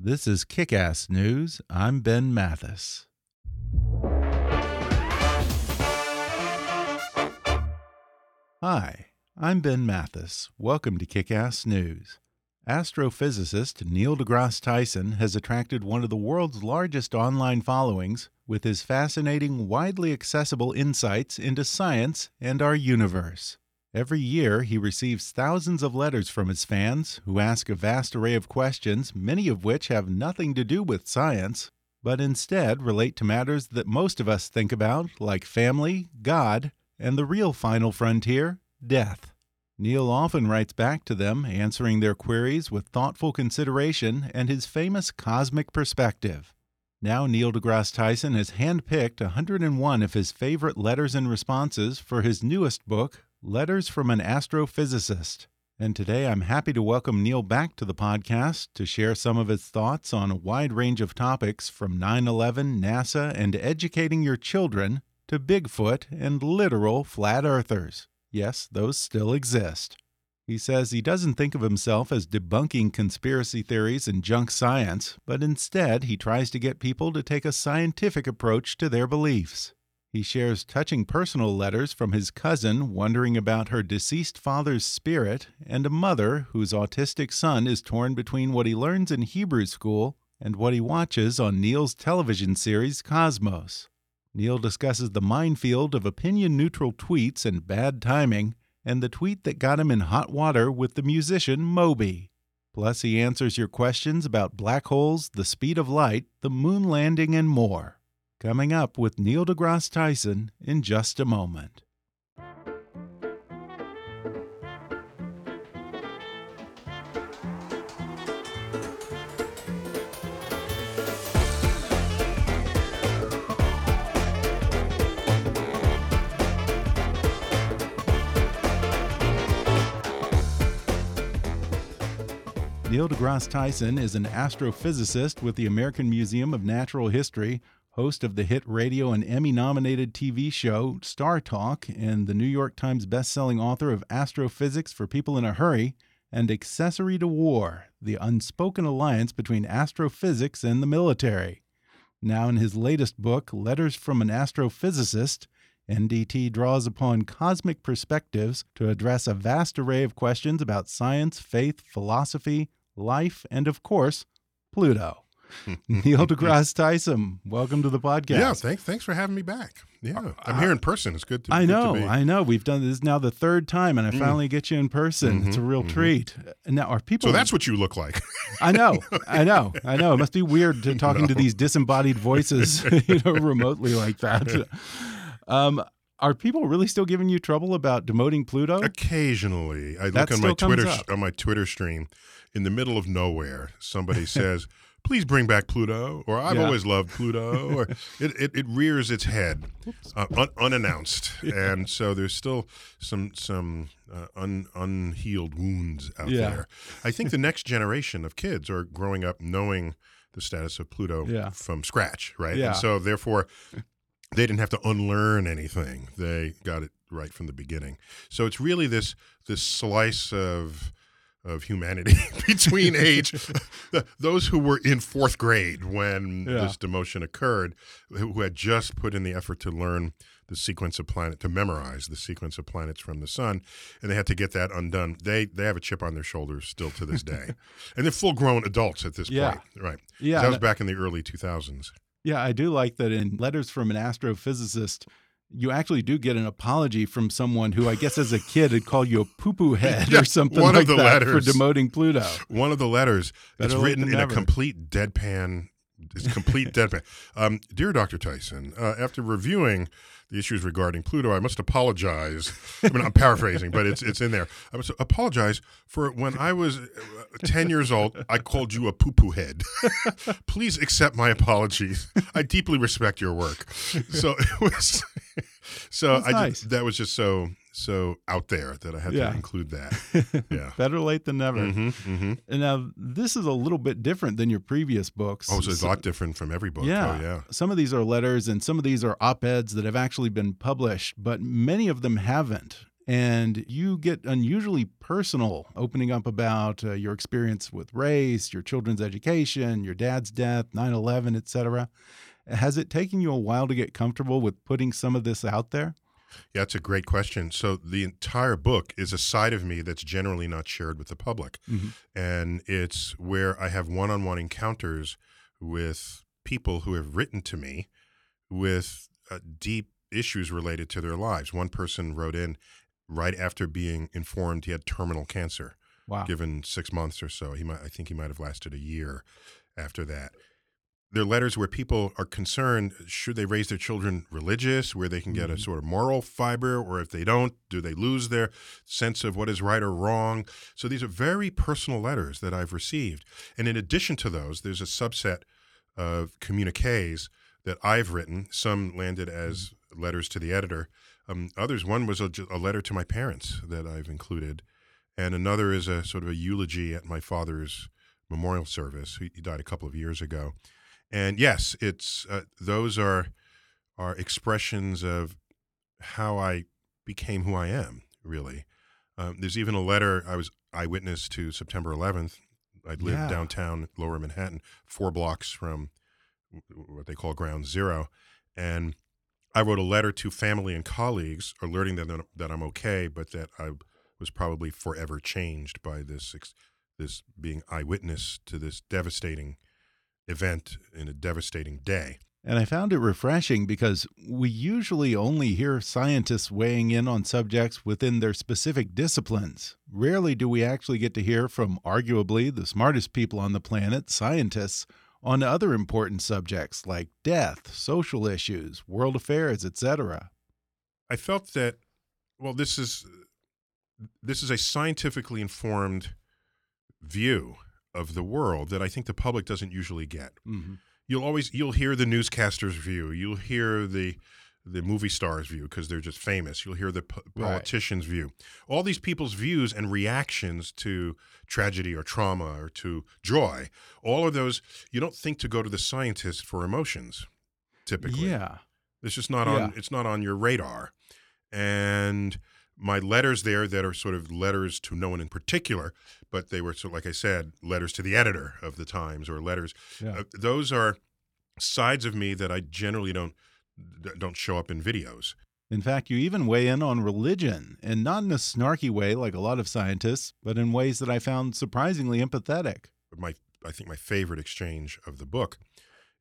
This is Kick Ass News. I'm Ben Mathis. Hi, I'm Ben Mathis. Welcome to Kick Ass News. Astrophysicist Neil deGrasse Tyson has attracted one of the world's largest online followings with his fascinating, widely accessible insights into science and our universe. Every year, he receives thousands of letters from his fans who ask a vast array of questions, many of which have nothing to do with science, but instead relate to matters that most of us think about, like family, God, and the real final frontier death. Neil often writes back to them, answering their queries with thoughtful consideration and his famous cosmic perspective. Now, Neil deGrasse Tyson has handpicked 101 of his favorite letters and responses for his newest book, Letters from an Astrophysicist. And today I'm happy to welcome Neil back to the podcast to share some of his thoughts on a wide range of topics from 9 11, NASA, and educating your children to Bigfoot and literal flat earthers. Yes, those still exist. He says he doesn't think of himself as debunking conspiracy theories and junk science, but instead he tries to get people to take a scientific approach to their beliefs. He shares touching personal letters from his cousin wondering about her deceased father's spirit and a mother whose autistic son is torn between what he learns in Hebrew school and what he watches on Neil's television series Cosmos. Neil discusses the minefield of opinion neutral tweets and bad timing, and the tweet that got him in hot water with the musician Moby. Plus, he answers your questions about black holes, the speed of light, the moon landing, and more. Coming up with Neil deGrasse Tyson in just a moment. Neil deGrasse Tyson is an astrophysicist with the American Museum of Natural History, host of the hit radio and Emmy nominated TV show Star Talk, and the New York Times bestselling author of Astrophysics for People in a Hurry and Accessory to War The Unspoken Alliance Between Astrophysics and the Military. Now, in his latest book, Letters from an Astrophysicist, NDT draws upon cosmic perspectives to address a vast array of questions about science, faith, philosophy, life, and of course, Pluto. Neil deGrasse Tyson, welcome to the podcast. Yeah, thanks. Thanks for having me back. Yeah, uh, I'm here in person. It's good to. I know. To I know. We've done this now the third time, and I mm. finally get you in person. Mm -hmm, it's a real mm -hmm. treat. Now, are people? So that's what you look like. I know. I know. I know. It must be weird to talking no. to these disembodied voices, you know, remotely like that. Um, are people really still giving you trouble about demoting Pluto? Occasionally, I look on my Twitter on my Twitter stream. In the middle of nowhere, somebody says please bring back Pluto, or I've yeah. always loved Pluto, or it, it, it, rears its head uh, un, unannounced, yeah. and so there's still some some uh, un, unhealed wounds out yeah. there. I think the next generation of kids are growing up knowing the status of Pluto from scratch, right? And so therefore, they didn't have to unlearn anything; they got it right from the beginning. So it's really this this slice of of humanity between age those who were in fourth grade when yeah. this demotion occurred, who had just put in the effort to learn the sequence of planet to memorize the sequence of planets from the sun, and they had to get that undone. They they have a chip on their shoulders still to this day, and they're full grown adults at this yeah. point, right? Yeah, that was back in the early two thousands. Yeah, I do like that in letters from an astrophysicist you actually do get an apology from someone who I guess as a kid had called you a poo poo head or something one like of the that letters, for demoting Pluto. One of the letters. Better it's written in never. a complete deadpan. It's complete deadpan. Um, dear Dr. Tyson, uh, after reviewing the issues regarding Pluto, I must apologize. I mean, I'm paraphrasing, but it's it's in there. I must apologize for when I was uh, 10 years old, I called you a poo poo head. Please accept my apologies. I deeply respect your work. So it was so I nice. just, that was just so so out there that I had yeah. to include that. Yeah, better late than never. Mm -hmm, mm -hmm. And now this is a little bit different than your previous books. Oh, so it's a lot different from every book. Yeah, oh, yeah. Some of these are letters, and some of these are op-eds that have actually been published, but many of them haven't. And you get unusually personal, opening up about uh, your experience with race, your children's education, your dad's death, 9 11, etc. Has it taken you a while to get comfortable with putting some of this out there? Yeah, that's a great question. So the entire book is a side of me that's generally not shared with the public. Mm -hmm. And it's where I have one-on-one encounters with people who have written to me with uh, deep issues related to their lives. One person wrote in right after being informed he had terminal cancer. Wow. Given 6 months or so. He might I think he might have lasted a year after that they're letters where people are concerned should they raise their children religious where they can get mm -hmm. a mm-hmm. sort of moral fiber or if they don't do they lose their sense of what is right or wrong so these are very personal letters that i've received and in addition to those there's a subset of communiques that i've written some landed as mm -hmm. letters to the editor um, others one was a, a letter to my parents that i've included and another is a sort of a eulogy at my father's memorial service he died a couple of years ago and yes, it's uh, those are are expressions of how I became who I am. Really, um, there's even a letter I was eyewitness to September 11th. I lived yeah. downtown Lower Manhattan, four blocks from what they call Ground Zero, and I wrote a letter to family and colleagues, alerting them that I'm okay, but that I was probably forever changed by this this being eyewitness to this devastating event in a devastating day. And I found it refreshing because we usually only hear scientists weighing in on subjects within their specific disciplines. Rarely do we actually get to hear from arguably the smartest people on the planet, scientists, on other important subjects like death, social issues, world affairs, etc. I felt that well this is this is a scientifically informed view of the world that I think the public doesn't usually get. Mm-hmm. You'll always you'll hear the newscaster's view, you'll hear the the movie star's view because they're just famous. You'll hear the po- politician's right. view. All these people's views and reactions to tragedy or trauma or to joy. All of those you don't think to go to the scientist for emotions typically. Yeah. It's just not yeah. on it's not on your radar. And my letters there that are sort of letters to no one in particular, but they were sort of, like I said, letters to the editor of the Times or letters. Yeah. Uh, those are sides of me that I generally don't don't show up in videos. In fact, you even weigh in on religion, and not in a snarky way like a lot of scientists, but in ways that I found surprisingly empathetic. My, I think my favorite exchange of the book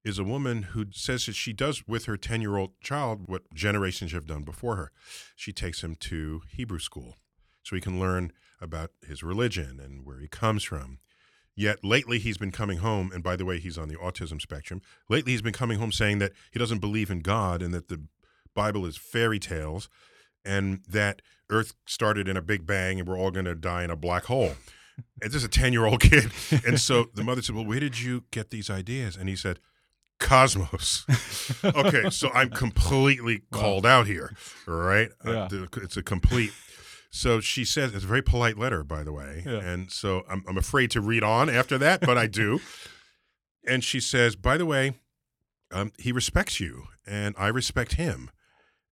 is a woman who says that she does with her 10 year old child what generations have done before her. She takes him to Hebrew school so he can learn about his religion and where he comes from. Yet lately he's been coming home, and by the way, he's on the autism spectrum. Lately he's been coming home saying that he doesn't believe in God and that the Bible is fairy tales and that Earth started in a big bang and we're all going to die in a black hole. And this is a 10 year old kid. And so the mother said, Well, where did you get these ideas? And he said, Cosmos. okay, so I'm completely wow. called out here, right? Uh, yeah. Uh, it's a complete. So she says it's a very polite letter, by the way, yeah. and so I'm, I'm afraid to read on after that, but I do. and she says, by the way, um, he respects you, and I respect him,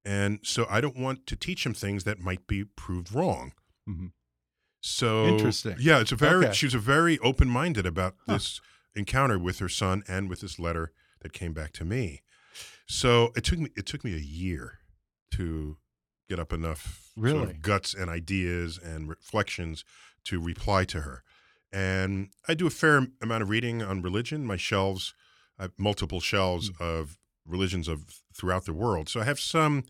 and so I don't want to teach him things that might be proved wrong. Mm -hmm. So interesting. Yeah, it's a very Okay. she was a very open minded about this encounter with her son and with this letter that came back to me. So it took me it took me a year to get up enough sort Really? of guts and ideas and reflections to reply to her. And I do a fair amount of reading on religion. My shelves, I have multiple shelves Mm. of religions of throughout the world. So I have some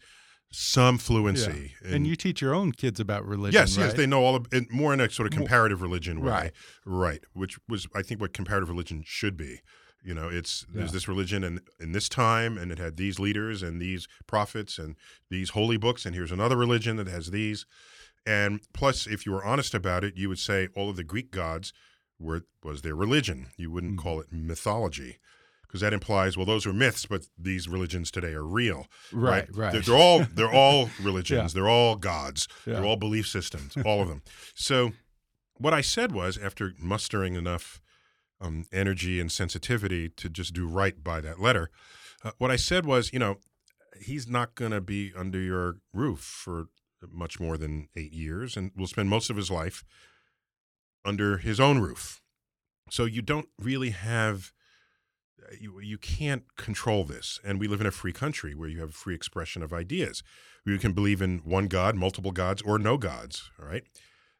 some fluency. And in- you teach your own kids about religion. Yes, yes, they know all of it more in a sort of comparative religion way, Right. right? Which was, I think, what comparative religion should be. You know, it's there's this religion and in this time, and it had these leaders and these prophets and these holy books, and here's another religion that has these. And plus, if you were honest about it, you would say all of the Greek gods were was their religion. You wouldn't Mhm. call it mythology. Because that implies, well, those are myths, but these religions today are real Right, right. They're, they're all they're all religions. Yeah. They're all gods. Yeah. They're all belief systems. All of them. So, what I said was, after mustering enough um, energy and sensitivity to just do right by that letter, uh, what I said was, you know, he's not going to be under your roof for much more than eight years, and will spend most of his life under his own roof. So you don't really have you you can't control this. And we live in a free country where you have free expression of ideas. You can believe in one god multiple gods or no gods all right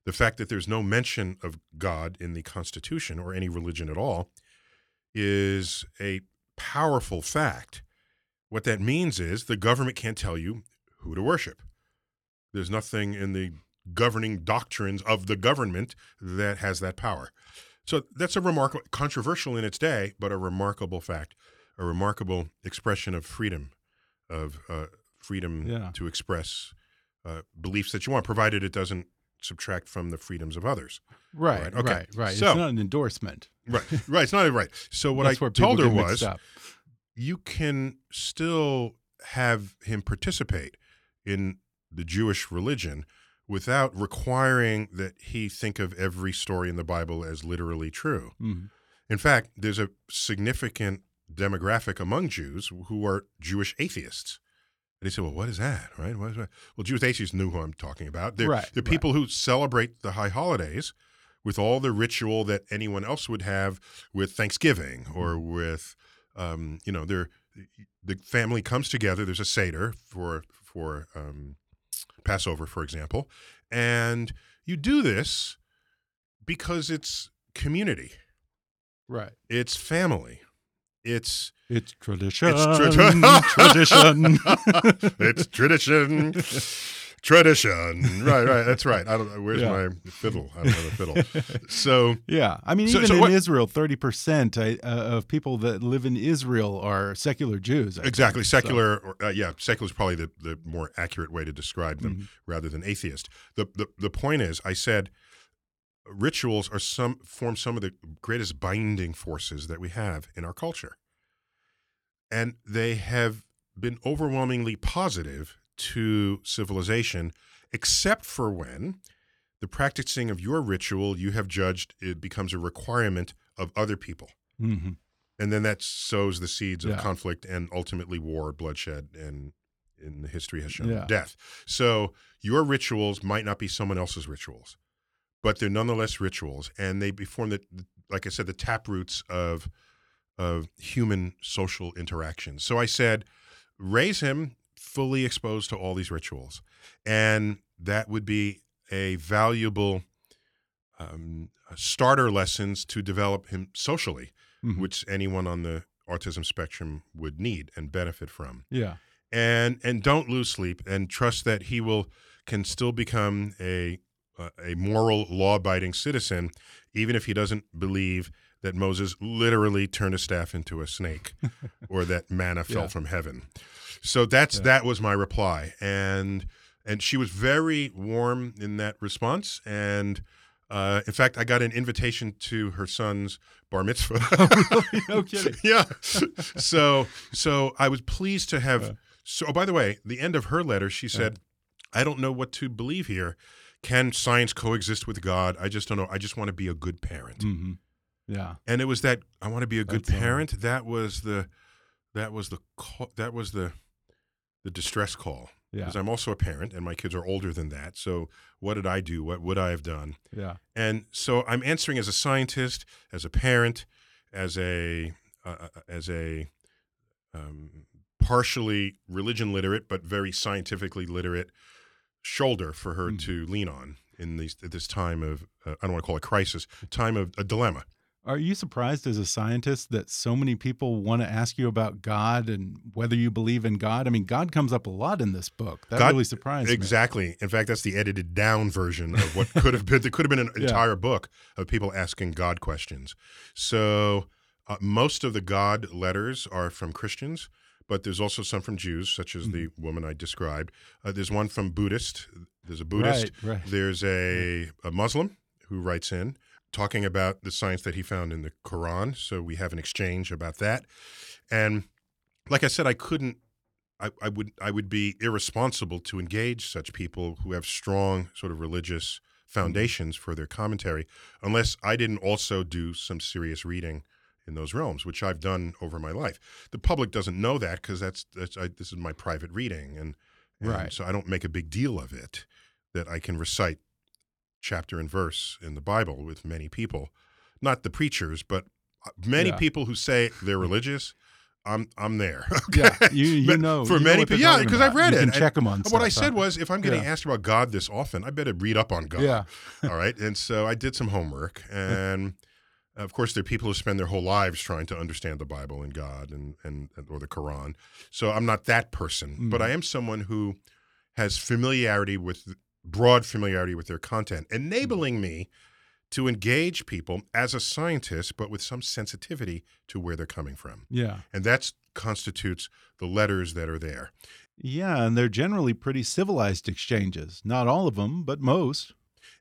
the fact that there's no mention of god in the constitution or any religion at all is a powerful fact. What that means is the government can't tell you who to worship. There's nothing in the governing doctrines of the government that has that power. So that's a remarkable, controversial in its day, but a remarkable fact, a remarkable expression of freedom, of uh, freedom Yeah. to express uh, beliefs that you want, provided it doesn't subtract from the freedoms of others. right, Right, okay. right, right. So- it's not an endorsement. Right, right. It's not right. So what I told her was, you can still have him participate in the Jewish religion without requiring that he think of every story in the Bible as literally true. Mhm. In fact, there's a significant demographic among Jews who are Jewish atheists. And they say, well, what is that? Right? What is that? Well, Jewish atheists knew who I'm talking about. They're, Right, they're right. people who celebrate the high holidays with all the ritual that anyone else would have with Thanksgiving or Mm-hmm. with, um, you know, they're, the family comes together. There's a Seder for, for um, Passover, for example. And you do this because it's community. Right. It's family. It's It's tradition. it's tra- tradition. it's tradition. Tradition. Right, right. That's right. I don't where's Yeah. my fiddle? I don't have a fiddle. So Yeah, I mean, So- even so in what- Israel, thirty percent uh, of people that live in Israel are secular Jews. I think. exactly So- secular or, uh, yeah secular is probably the, the more accurate way to describe them Mm-hmm. rather than atheist the, the the point is i said rituals are some form some of the greatest binding forces that we have in our culture and they have been overwhelmingly positive to civilization except for when the practicing of your ritual you have judged it becomes a requirement of other people Mhm. and then that sows the seeds of Yeah. conflict and ultimately war, bloodshed, and in the history has shown Yeah. death. So your rituals might not be someone else's rituals, but they're nonetheless rituals, and they form the, like I said, the taproots of of human social interactions. So I said, raise him fully exposed to all these rituals, and that would be a valuable um, starter lessons to develop him socially Mhm. which anyone on the autism spectrum would need and benefit from. Yeah. And and don't lose sleep and trust that he will can still become a uh, a moral law-abiding citizen even if he doesn't believe that Moses literally turned a staff into a snake or that manna fell Yeah. from heaven. So that's Yeah. that was my reply and and she was very warm in that response and uh, in fact, I got an invitation to her son's bar mitzvah. No kidding. yeah. So, so I was pleased to have. So, oh, by the way, the end of her letter, she said, "I don't know what to believe here. Can science coexist with God? I just don't know. I just want to be a good parent." hmm Yeah. And it was that I want to be a good That's all. parent. That was the, that was the, call, that was the, the distress call. Yeah. because. I'm also a parent and my kids are older than that. So what did I do? What would I have done? Yeah. And so I'm answering as a scientist, as a parent, as a uh, uh, uh, as a um, partially religion literate but very scientifically literate shoulder for her mm. to lean on in these at this time of uh, I don't want to call it crisis, time of a dilemma. Are you surprised as a scientist that so many people want to ask you about God and whether you believe in God? I mean, God comes up a lot in this book. That God, really surprised exactly. me. Exactly. In fact, that's the edited down version of what could have been. There could have been an yeah. entire book of people asking God questions. So uh, most of the God letters are from Christians, but there's also some from Jews, such as mm -hmm. the woman I described. Uh, there's one from Buddhist. There's a Buddhist. Right, right. There's a, a Muslim who writes in talking about the science that he found in the Quran. So we have an exchange about that. And like I said, I couldn't I, I, would I would be irresponsible to engage such people who have strong sort of religious mm-hmm. foundations for their commentary unless I didn't also do some serious reading in those realms, which I've done over my life. The public doesn't know that because that's that's I, this is my private reading, and, and right. so I don't make a big deal of it that I can recite chapter and verse in the Bible with many people, not the preachers, but uh, many yeah. people who say they're religious. I'm I'm there. Okay? Yeah, you you know for you many people. Yeah, because I've read you it. Check them on. What stuff, I said was, if I'm getting yeah. asked about God this often, I better read up on God. Yeah. All right. And so I did some homework, and of course, there are people who spend their whole lives trying to understand the Bible and God and and or the Quran. So I'm not that person, mm. but I am someone who has familiarity with broad familiarity with their content, enabling me to engage people as a scientist, but with some sensitivity to where they're coming from. Yeah. And that constitutes the letters that are there. Yeah, and they're generally pretty civilized exchanges. Not all of them, but most.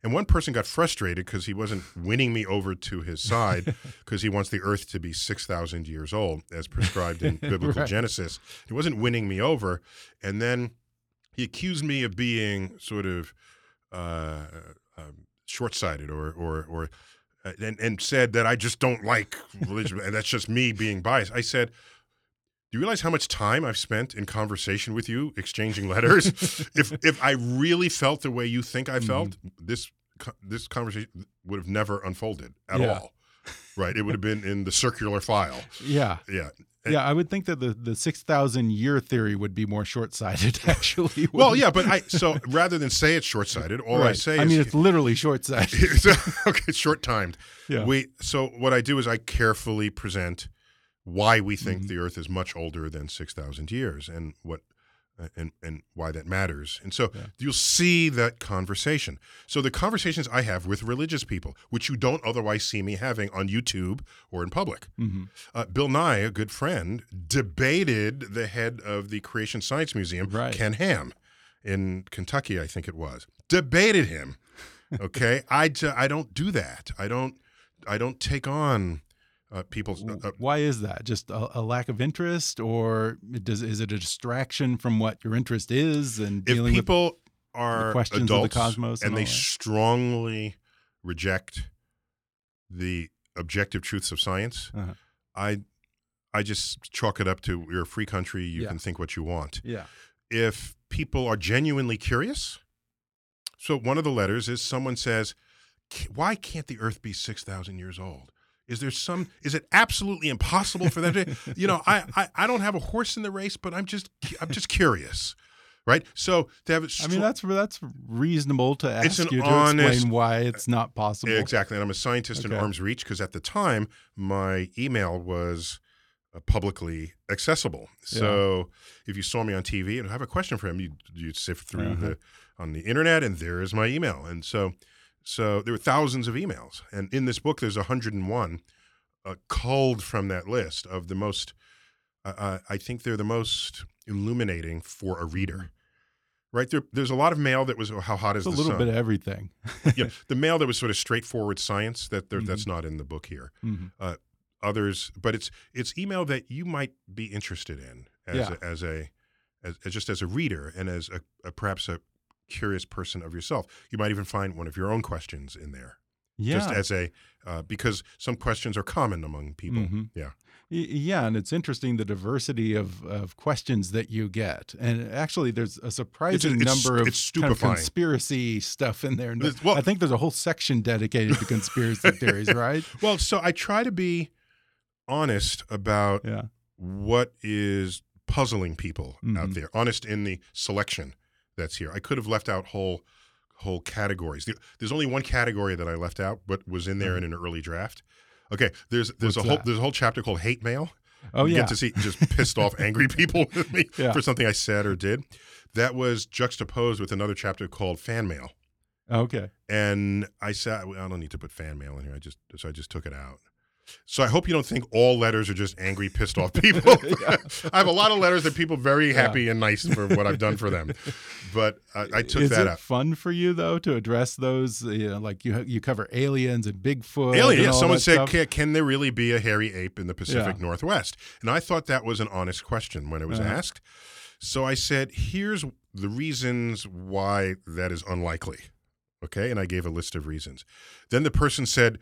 And one person got frustrated because he wasn't winning me over to his side because he wants the earth to be 6,000 years old, as prescribed in biblical right. Genesis. He wasn't winning me over. And then he accused me of being sort of uh, um, short-sighted or or or uh, and, and said that I just don't like religion and that's just me being biased. I said, "Do you realize how much time I've spent in conversation with you, exchanging letters? if if I really felt the way you think I felt, mm -hmm. this this conversation would have never unfolded at yeah. all." Right? It would have been in the circular file. Yeah. Yeah yeah, I would think that the the six thousand year theory would be more short sighted. Actually, well, yeah, but I so rather than say it's short sighted, all right. I say I mean it's literally short sighted. okay, short timed. Yeah. We so what I do is I carefully present why we think mm -hmm. the Earth is much older than six thousand years and what uh, and and why that matters. And so yeah. you'll see that conversation. So the conversations I have with religious people, which you don't otherwise see me having on YouTube or in public. Mm -hmm. uh, Bill Nye, a good friend, debated the head of the Creation Science Museum, right. Ken Ham, in Kentucky, I think it was. Debated him. Okay, I I don't do that. I don't I don't take on uh, people. Uh, uh, Why is that? Just a, a, lack of interest, or does is it a distraction from what your interest is and dealing if people with are questions of the cosmos and, and they strongly reject the objective truths of science, -huh. I I just chalk it up to you're a free country. You yeah. can think what you want. Yeah. If people are genuinely curious, so one of the letters is someone says, "Why can't the Earth be six thousand years old?" Is there some? Is it absolutely impossible for them to? You know, I, I I don't have a horse in the race, but I'm just I'm just curious, right? So to have it. I mean, that's that's reasonable to ask you to honest, explain why it's not possible. Exactly, and I'm a scientist okay. in arm's reach because at the time my email was uh, publicly accessible. So yeah. if you saw me on TV and have a question for him, you you sift through uh -huh. the on the internet, and there is my email, and so so there were thousands of emails, and in this book, there's 101 uh, culled from that list of the most. Uh, I think they're the most illuminating for a reader. Right there, there's a lot of mail that was oh, how hot is it's the sun? A little bit of everything. yeah, the mail that was sort of straightforward science that there, mm -hmm. that's not in the book here. Mm -hmm. uh, others, but it's it's email that you might be interested in as yeah. a, as a as, as, just as a reader and as a, a perhaps a curious person of yourself. You might even find one of your own questions in there. Yeah. Just as a uh, because some questions are common among people. Mm -hmm. Yeah. Yeah, and it's interesting the diversity of, of questions that you get, and actually, there's a surprising it's, number of kind of conspiracy stuff in there. Well, I think there's a whole section dedicated to conspiracy theories, right? Well, so I try to be honest about yeah. what is puzzling people mm -hmm. out Mm-hmm. there. Honest in the selection that's here. I could have left out whole whole categories. There's only one category that I left out, but was in there mm -hmm. in an early draft. Okay, there's there's What's a whole that? there's a whole chapter called hate mail. Oh you yeah, get to see just pissed off angry people with me Yeah. for something I said or did. That was juxtaposed with another chapter called fan mail. okay. And I said I don't need to put fan mail in here. I just so I just took it out. So I hope you don't think all letters are just angry, pissed off people. I have a lot of letters that people very happy and nice for what I've done for them. But I, I took Is that it out. fun for you though to address those? You know, like you you cover aliens and Bigfoot. Alien. and Yeah, someone said, can, "Can there really be a hairy ape in the Pacific Yeah. Northwest?" And I thought that was an honest question when it was Uh-huh. asked. So I said, "Here's the reasons why that is unlikely." Okay, and I gave a list of reasons. Then the person said,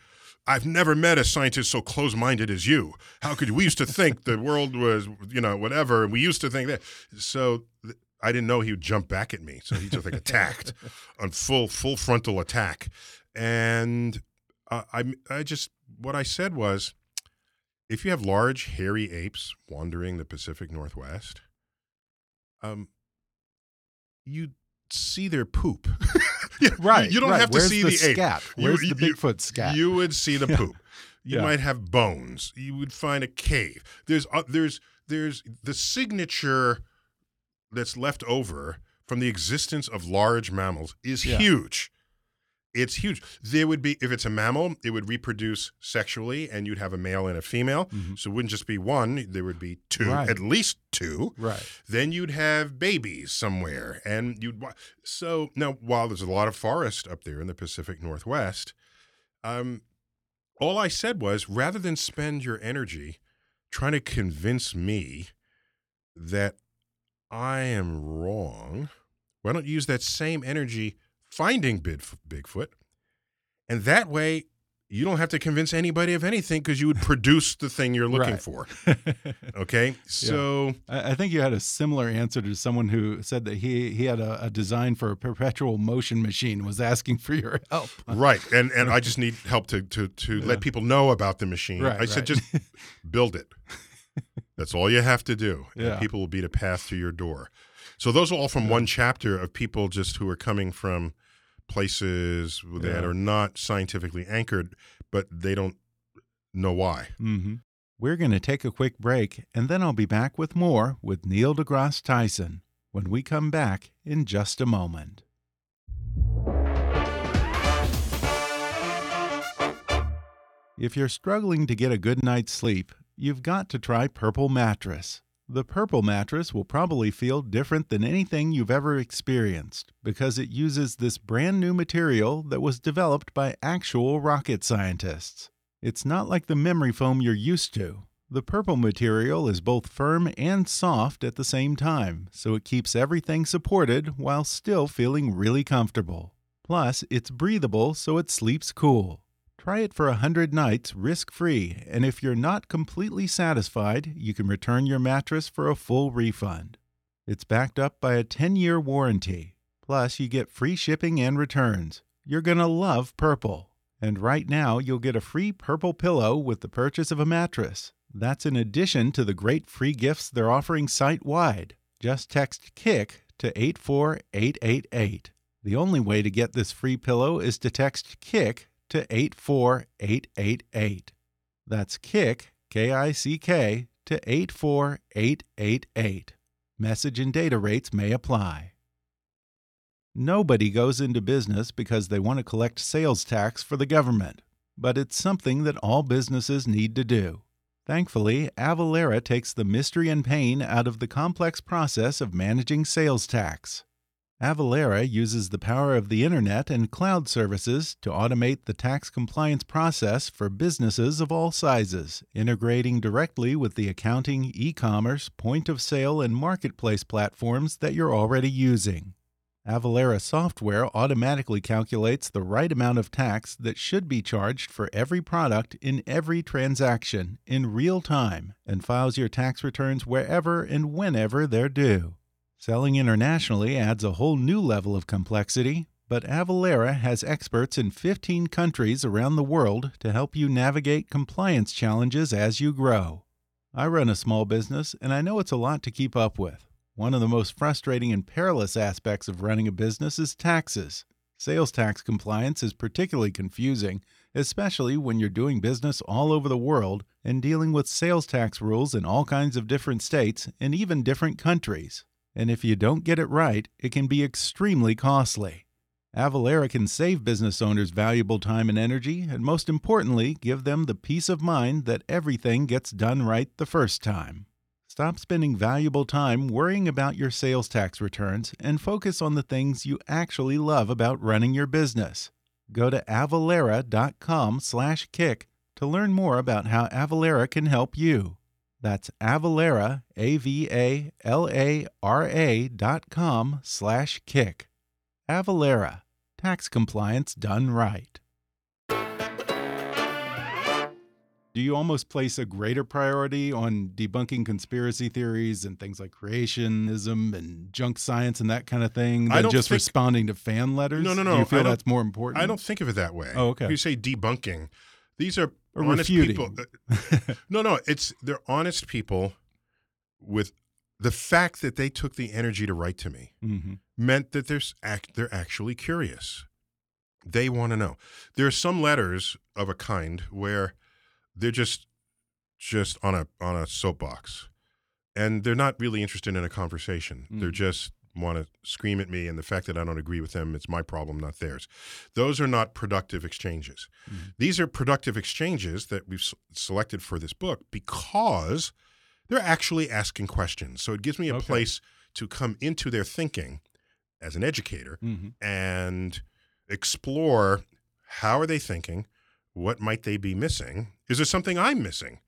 "I've never met a scientist so close-minded as you. How could you? We used to think the world was, you know, whatever, and we used to think that." So. th- I didn't know he would jump back at me, so he just like attacked, on full full frontal attack, and uh, I I just what I said was, if you have large hairy apes wandering the Pacific Northwest, um, you'd see their poop. Yeah, Right, You don't right. have to Where's see the the, ape. scat? You- Where's you- the you- Bigfoot scat? You would see the poop. You Yeah. might have bones. You would find a cave. There's uh, there's there's the signature that's left over from the existence of large mammals is Yeah. huge. It's huge. There would be if it's a mammal, it would reproduce sexually, and you'd have a male and a female. Mhm. So it wouldn't just be one; there would be two, Right. at least two. Right. Then you'd have babies somewhere, and you'd so now while there's a lot of forest up there in the Pacific Northwest, um, all I said was rather than spend your energy trying to convince me that I am wrong, why don't you use that same energy finding Bigfoot, and that way you don't have to convince anybody of anything because you would produce the thing you're looking Right. for. Okay, so. I I think you had a similar answer to someone who said that he he had a, a design for a perpetual motion machine. Was asking for your help. Right, and and I just need help to to to Yeah. let people know about the machine. Right, I said right. just build it. That's all you have to do, and Yeah. people will be the path to your door. So those are all from one chapter of people just who are coming from places that Yeah. are not scientifically anchored, but they don't know why. hmm We're going to take a quick break, and then I'll be back with more with Neil deGrasse Tyson when we come back in just a moment. If you're struggling to get a good night's sleep, you've got to try Purple Mattress. The Purple Mattress will probably feel different than anything you've ever experienced because it uses this brand new material that was developed by actual rocket scientists. It's not like the memory foam you're used to. The purple material is both firm and soft at the same time, so it keeps everything supported while still feeling really comfortable. Plus, it's breathable so it sleeps cool. Try it for a 100 nights risk free, and if you're not completely satisfied, you can return your mattress for a full refund. It's backed up by a 10 year warranty. Plus, you get free shipping and returns. You're going to love Purple. And right now, you'll get a free Purple pillow with the purchase of a mattress. That's in addition to the great free gifts they're offering site wide. Just text KICK to 84888. The only way to get this free pillow is to text KICK to 84888. That's KICK, K I C K, to 84888. Message and data rates may apply. Nobody goes into business because they want to collect sales tax for the government, but it's something that all businesses need to do. Thankfully, Avalara takes the mystery and pain out of the complex process of managing sales tax. Avalara uses the power of the internet and cloud services to automate the tax compliance process for businesses of all sizes, integrating directly with the accounting, e commerce, point of sale, and marketplace platforms that you're already using. Avalara software automatically calculates the right amount of tax that should be charged for every product in every transaction in real time and files your tax returns wherever and whenever they're due. Selling internationally adds a whole new level of complexity, but Avalara has experts in 15 countries around the world to help you navigate compliance challenges as you grow. I run a small business, and I know it's a lot to keep up with. One of the most frustrating and perilous aspects of running a business is taxes. Sales tax compliance is particularly confusing, especially when you're doing business all over the world and dealing with sales tax rules in all kinds of different states and even different countries. And if you don't get it right, it can be extremely costly. Avalara can save business owners valuable time and energy, and most importantly, give them the peace of mind that everything gets done right the first time. Stop spending valuable time worrying about your sales tax returns and focus on the things you actually love about running your business. Go to avalara.com/kick to learn more about how Avalara can help you. That's Avalara, A V A L A R A dot com slash kick. Avalara, tax compliance done right. do you almost place a greater priority on debunking conspiracy theories and things like creationism and junk science and that kind of thing than just think, responding to fan letters? No, no, no. Do you feel that's more important? I don't think of it that way. Oh, okay. If you say debunking, these are or honest refuting. people. no, no, it's they're honest people with the fact that they took the energy to write to me mm -hmm. meant that there's act, they're actually curious. They want to know. There are some letters of a kind where they're just just on a on a soapbox, and they're not really interested in a conversation. Mm. They're just want to scream at me, and the fact that I don't agree with them, it's my problem, not theirs. Those are not productive exchanges. Mm. These are productive exchanges that we've selected for this book because they're actually asking questions. So it gives me a okay. place to come into their thinking as an educator mm -hmm. and explore how are they thinking what might they be missing? Is there something I'm missing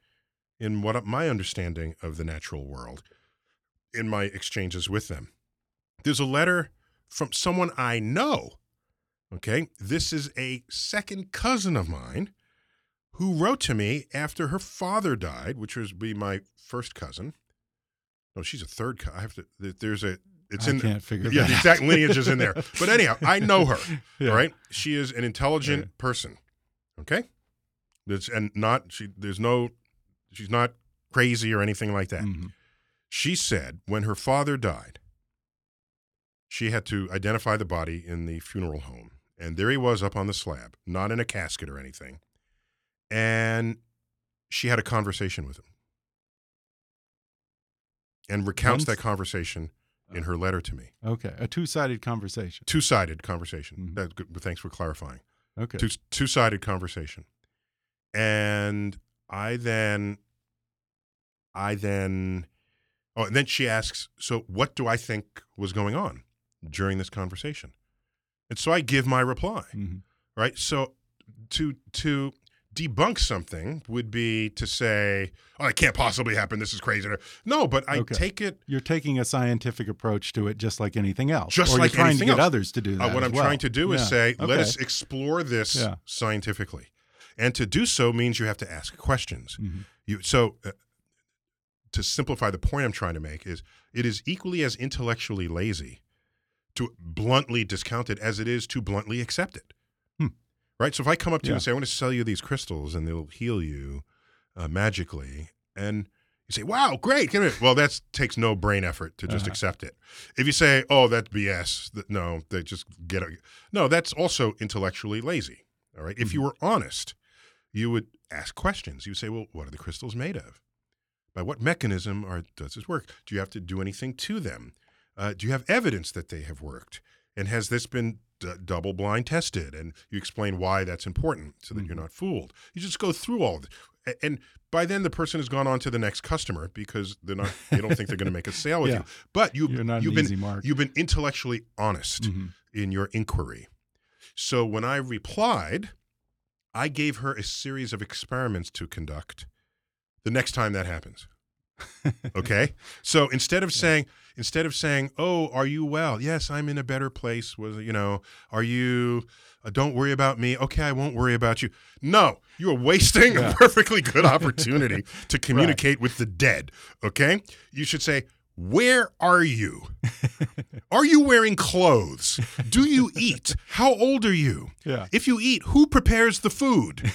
in what my understanding of the natural world in my exchanges with them? There's a letter from someone I know. Okay, this is a second cousin of mine who wrote to me after her father died, which was be my first cousin. No, she's a third cousin. I have to. There's a. It's I in. Can't figure. Yeah, the exact lineage is in there. But anyhow, I know her. Yeah. Right. She is an intelligent Yeah. person. Okay. There's and not she. There's no. She's not crazy or anything like that. Mhm. She said when her father died, she had to identify the body in the funeral home. And there he was up on the slab, not in a casket or anything. And she had a conversation with him and recounts that conversation in her letter to me. Okay, a two-sided conversation. Two sided conversation. Mhm. That's good. Thanks for clarifying. Okay. Two two sided conversation. And I then, I then, oh, and then she asks, so what do I think was going on during this conversation? And so I give my reply, Mhm. right? So to to debunk something would be to say, oh, it can't possibly happen. This is crazy. No, but I Okay. take it You're taking a scientific approach to it, just like anything else. Just or like trying anything to get else. others to do Uh, that. what as I'm well. trying to do is Yeah. say, let us explore this Yeah. scientifically. And to do so means you have to ask questions. Mhm. You so uh, to simplify the point I'm trying to make is it is equally as intellectually lazy to bluntly discount it as it is to bluntly accept it. Hmm. Right? So if I come up to you and say I want to sell you these crystals and they'll heal you uh, magically and you say, "Wow, great!" Give it. Well, that takes no brain effort to just Uh-huh. accept it. If you say, "Oh, that's BS," that, no, they just get it. No, that's also intellectually lazy. All right. If you Mm-hmm. were honest, you would ask questions. You would say, "Well, what are the crystals made of? By what mechanism are, does this work? Do you have to do anything to them? Uh, do you have evidence that they have worked? And has this been d- double blind tested?" And you explain why that's important so that you're Mhm. not fooled. You just go through all of it, A- and by then the person has gone on to the next customer because they're not. They don't think they're going to make a sale with Yeah. you. But you, You're not you've an been you've been intellectually honest Mhm. in your inquiry. So when I replied, I gave her a series of experiments to conduct the next time that happens. okay? So instead of saying instead of saying, "Oh, are you well?" Yes, I'm in a better place. Was you know, are you? Uh, don't worry about me. Okay, I won't worry about you. No, you are wasting yeah. a perfectly good opportunity to communicate right. with the dead. Okay, you should say, where are you? are you wearing clothes? Do you eat? How old are you? Yeah. If you eat, who prepares the food?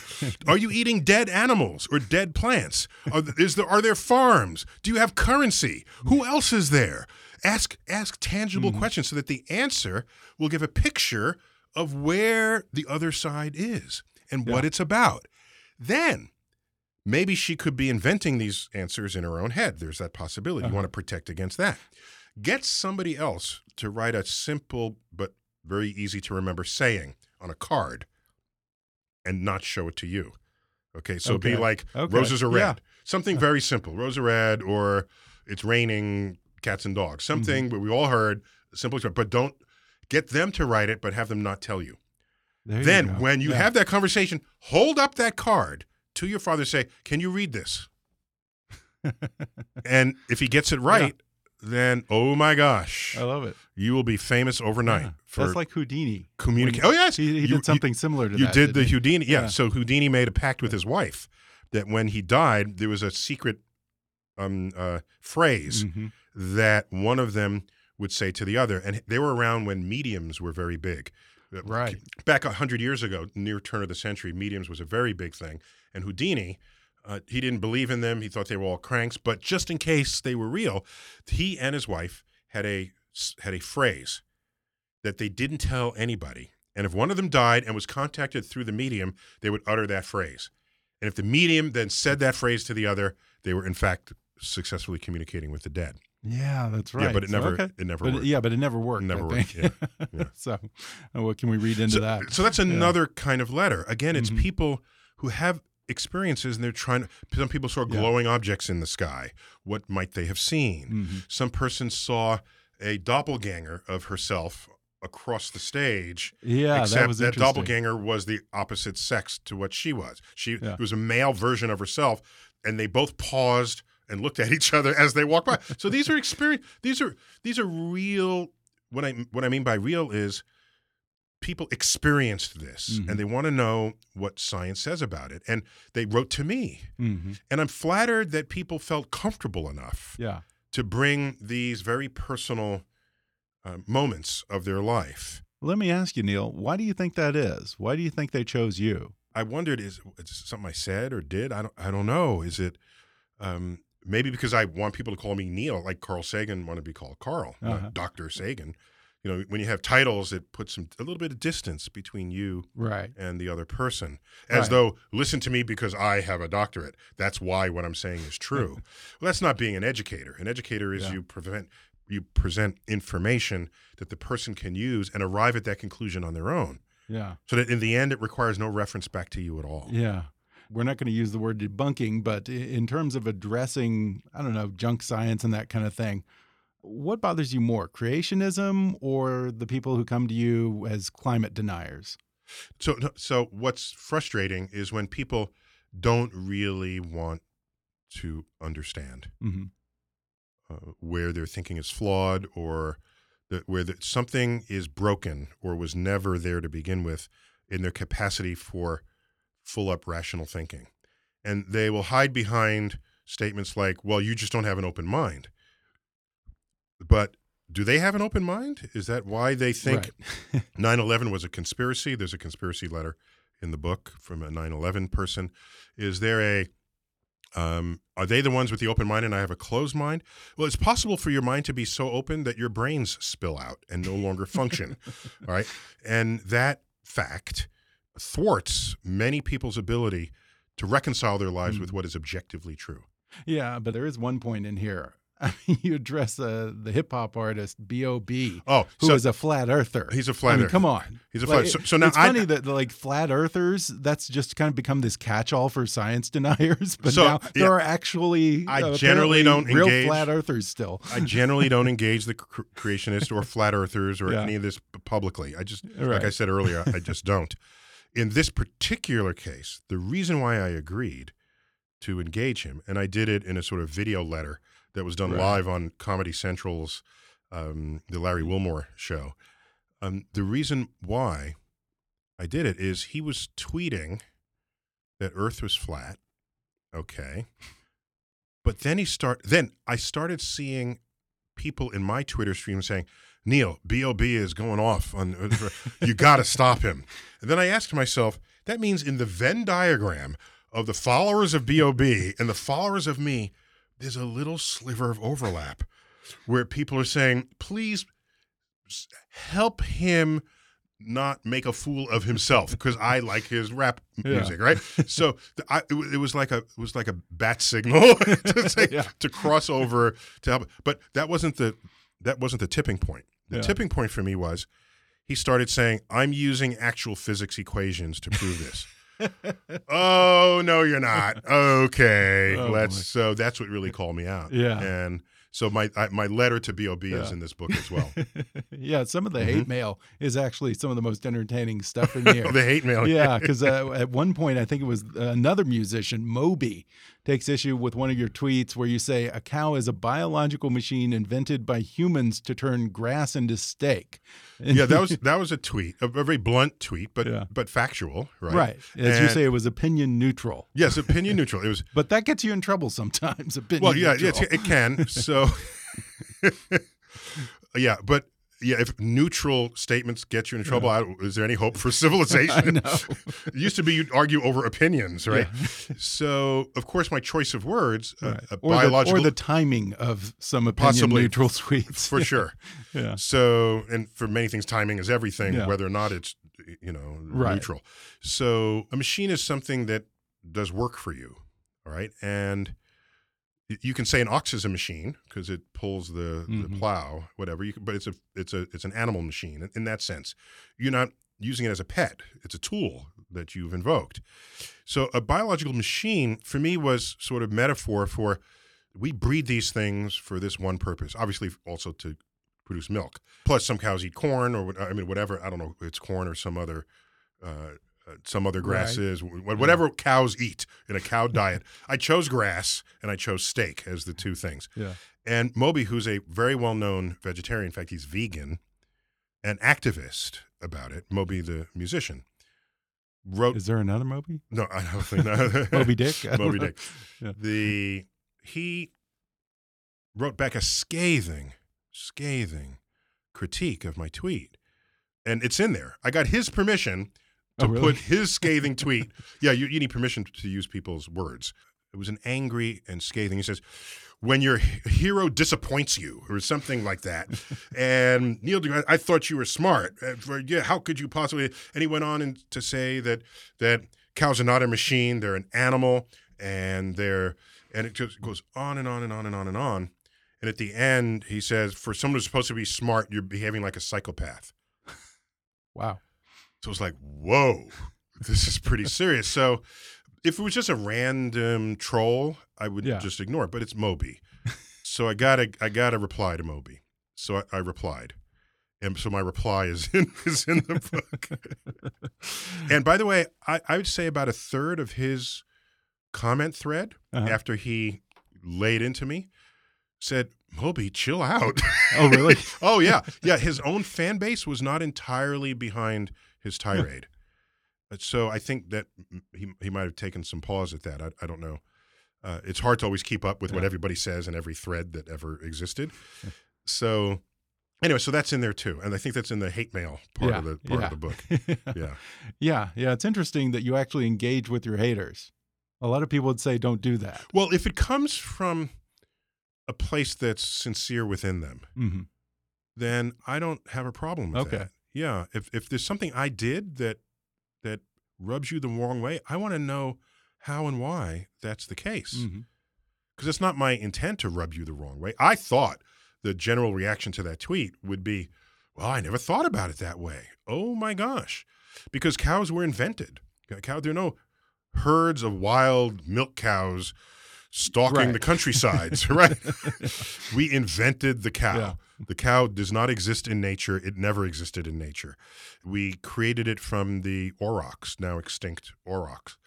Are you eating dead animals or dead plants? Are, is there, are there farms? Do you have currency? Who else is there? Ask ask tangible mm-hmm. questions so that the answer will give a picture of where the other side is and yeah. what it's about. Then Maybe she could be inventing these answers in her own head. There's that possibility. Uh-huh. You want to protect against that. Get somebody else to write a simple but very easy to remember saying on a card and not show it to you. Okay, so okay. be like okay. roses are red. Yeah. Something very simple. Roses are red or it's raining cats and dogs. Something mm-hmm. we all heard, simple but don't get them to write it but have them not tell you. There then you when you yeah. have that conversation, hold up that card to your father say, "Can you read this?" and if he gets it right, yeah. then oh my gosh, I love it. You will be famous overnight. Yeah. That's like Houdini. Communicate. Oh yes, he, he you, did something you, similar to you that. You did the he? Houdini. Yeah. yeah. So Houdini made a pact with his wife that when he died, there was a secret um, uh, phrase mm-hmm. that one of them would say to the other, and they were around when mediums were very big. Right. Back a hundred years ago, near turn of the century, mediums was a very big thing. And Houdini, uh, he didn't believe in them. He thought they were all cranks. But just in case they were real, he and his wife had a had a phrase that they didn't tell anybody. And if one of them died and was contacted through the medium, they would utter that phrase. And if the medium then said that phrase to the other, they were in fact successfully communicating with the dead. Yeah, that's right. Yeah, but it never, so, okay. it never but worked. yeah, but it never worked. It never worked. Yeah. yeah. so, what can we read into so, that? So that's another yeah. kind of letter. Again, it's mm-hmm. people who have experiences and they're trying to some people saw glowing yeah. objects in the sky what might they have seen mm-hmm. some person saw a doppelganger of herself across the stage yeah except that, was that doppelganger was the opposite sex to what she was she yeah. was a male version of herself and they both paused and looked at each other as they walked by. So these are experience these are these are real what i what i mean by real is people experienced this mm-hmm. and they want to know what science says about it and they wrote to me. Mm-hmm. and i'm flattered that people felt comfortable enough yeah. to bring these very personal uh, moments of their life. Let me ask you neil why do you think that is? Why do you think they chose you? I wondered is it something i said or did? I don't, I don't know. Is it um, maybe because i want people to call me neil like carl sagan wanted to be called carl uh-huh. dr sagan you know when you have titles it puts some a little bit of distance between you right. and the other person as right. though listen to me because i have a doctorate that's why what i'm saying is true well that's not being an educator an educator is yeah. you prevent you present information that the person can use and arrive at that conclusion on their own yeah so that in the end it requires no reference back to you at all yeah we're not going to use the word debunking but in terms of addressing i don't know junk science and that kind of thing what bothers you more, creationism or the people who come to you as climate deniers? So, so what's frustrating is when people don't really want to understand mm -hmm. uh, where their thinking is flawed or that where the, something is broken or was never there to begin with in their capacity for full up rational thinking. And they will hide behind statements like, well, you just don't have an open mind. But do they have an open mind? Is that why they think right. 9 11 was a conspiracy? There's a conspiracy letter in the book from a 9 11 person. Is there a, um, are they the ones with the open mind and I have a closed mind? Well, it's possible for your mind to be so open that your brains spill out and no longer function. all right. And that fact thwarts many people's ability to reconcile their lives mm. with what is objectively true. Yeah, but there is one point in here you address uh, the hip hop artist B.O.B. Oh, who so is a flat earther. He's a flat I mean, earther. Come on, he's a flat. Like, so, so, now it's I, funny that like flat earthers. That's just kind of become this catch-all for science deniers. But so, now there yeah, are actually I uh, generally don't real engage, flat earthers still. I generally don't engage the creationists or flat earthers or yeah. any of this publicly. I just, right. like I said earlier, I just don't. In this particular case, the reason why I agreed to engage him, and I did it in a sort of video letter that was done right. live on Comedy Central's um, the Larry Wilmore show. Um, the reason why I did it is he was tweeting that Earth was flat. Okay. But then he start then I started seeing people in my Twitter stream saying, Neil, BOB is going off on you got to stop him. And then I asked myself, that means in the Venn diagram of the followers of BOB and the followers of me, there's a little sliver of overlap where people are saying, please help him not make a fool of himself because I like his rap music, yeah. right? So I, it, was like a it was like a bat signal to, say, yeah. to cross over to help. But that wasn't the that wasn't the tipping point. The yeah. tipping point for me was he started saying, "I'm using actual physics equations to prove this." oh no, you're not. Okay, oh, let's. Boy. So that's what really called me out. Yeah, and so my I, my letter to Bob yeah. is in this book as well. yeah, some of the mm -hmm. hate mail is actually some of the most entertaining stuff in here. the hate mail, yeah, because uh, at one point I think it was another musician, Moby, takes issue with one of your tweets where you say a cow is a biological machine invented by humans to turn grass into steak. yeah, that was that was a tweet, a, very blunt tweet, but yeah. but factual, right? Right. As and you say, it was opinion neutral. Yes, opinion neutral. It was, but that gets you in trouble sometimes. Opinion. Well, yeah, neutral. yeah, it can. So, yeah, but yeah, if neutral statements get you in trouble, yeah. is there any hope for civilization? it used to be you'd argue over opinions, right? Yeah. so, of course, my choice of words, right. uh, or biological, the, or the timing of some opinion possibly, neutral tweets, for sure. yeah. So, and for many things, timing is everything, yeah. whether or not it's you know right. neutral. So, a machine is something that does work for you, all right, and you can say an ox is a machine because it pulls the, mm-hmm. the plow, whatever. You but it's a it's a it's an animal machine in, in that sense. You're not using it as a pet. It's a tool that you've invoked. So a biological machine for me was sort of metaphor for we breed these things for this one purpose. Obviously, also to produce milk. Plus, some cows eat corn or I mean whatever. I don't know. It's corn or some other uh, some other grasses, right. Mm-hmm. whatever yeah. cows eat in a cow diet. I chose grass and I chose steak as the two things. Yeah. And Moby, who's a very well known vegetarian, in fact, he's vegan, an activist about it, Moby the musician, wrote. Is there another Moby? No, I don't think that. Moby Dick? Moby Dick. Yeah. The, he wrote back a scathing, scathing critique of my tweet. And it's in there. I got his permission to oh, really? put his scathing tweet. Yeah, you, you need permission to use people's words. It was an angry and scathing. He says, when your hero disappoints you or something like that. and Neil deGrasse, I thought you were smart. Uh, for, yeah, how could you possibly? And he went on to say that that cows are not a machine; they're an animal, and they're and it just goes on and on and on and on and on. And at the end, he says, "For someone who's supposed to be smart, you're behaving like a psychopath." Wow. So it's like, whoa, this is pretty serious. So if it was just a random troll, I would yeah. just ignore it. But it's Moby, so I gotta I gotta reply to Moby. So I, I replied, and so my reply is in is in the book. and by the way, I, I would say about a third of his comment thread uh -huh. after he laid into me said, Moby, chill out. Oh, really? oh, yeah. Yeah. His own fan base was not entirely behind his tirade. so I think that he he might have taken some pause at that. I, I don't know. Uh, it's hard to always keep up with yeah. what everybody says and every thread that ever existed. so anyway, so that's in there too, and I think that's in the hate mail part yeah, of the part yeah. of the book. yeah, yeah, yeah. It's interesting that you actually engage with your haters. A lot of people would say don't do that. Well, if it comes from a place that's sincere within them, mm -hmm. then I don't have a problem with okay. that. Yeah, if if there's something I did that that rubs you the wrong way, I want to know how and why that's the case. Because mm-hmm. it's not my intent to rub you the wrong way. I thought the general reaction to that tweet would be, "Well, I never thought about it that way." Oh my gosh, because cows were invented. Cow, there are no herds of wild milk cows stalking right. the countrysides, right? we invented the cow. Yeah. The cow does not exist in nature. It never existed in nature. We created it from the aurochs, now extinct aurochs,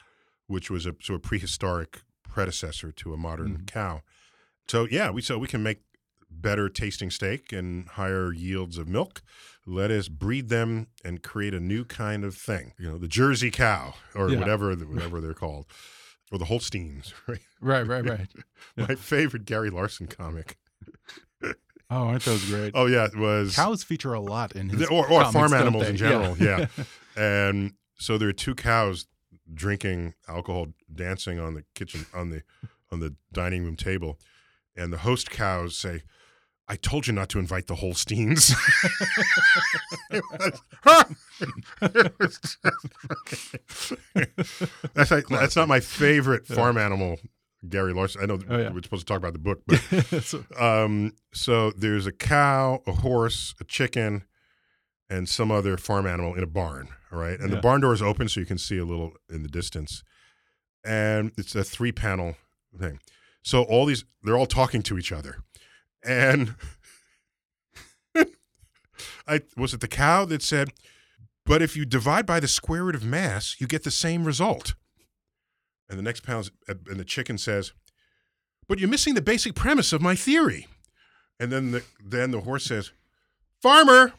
which was a sort of prehistoric predecessor to a modern mm. cow. So yeah, we so we can make better tasting steak and higher yields of milk. Let us breed them and create a new kind of thing. You know, the Jersey cow or yeah. whatever whatever they're called, or the Holsteins. Right, right, right, right. My favorite Gary Larson comic. Oh, aren't those great? Oh yeah, it was cows feature a lot in his or, or farm animals in general. Yeah, yeah. and so there are two cows drinking alcohol, dancing on the kitchen on the on the dining room table, and the host cows say, I told you not to invite the Holsteins. that's like, that's not my favorite farm animal, Gary Larson. I know oh, yeah. we're supposed to talk about the book, but um, so there's a cow, a horse, a chicken, and some other farm animal in a barn. All right, and yeah. the barn door is open so you can see a little in the distance, and it's a three panel thing. So all these, they're all talking to each other and I was it the cow that said, "But if you divide by the square root of mass, you get the same result." And the next pound, uh, and the chicken says, "But you're missing the basic premise of my theory." And then the then the horse says, "Farmer,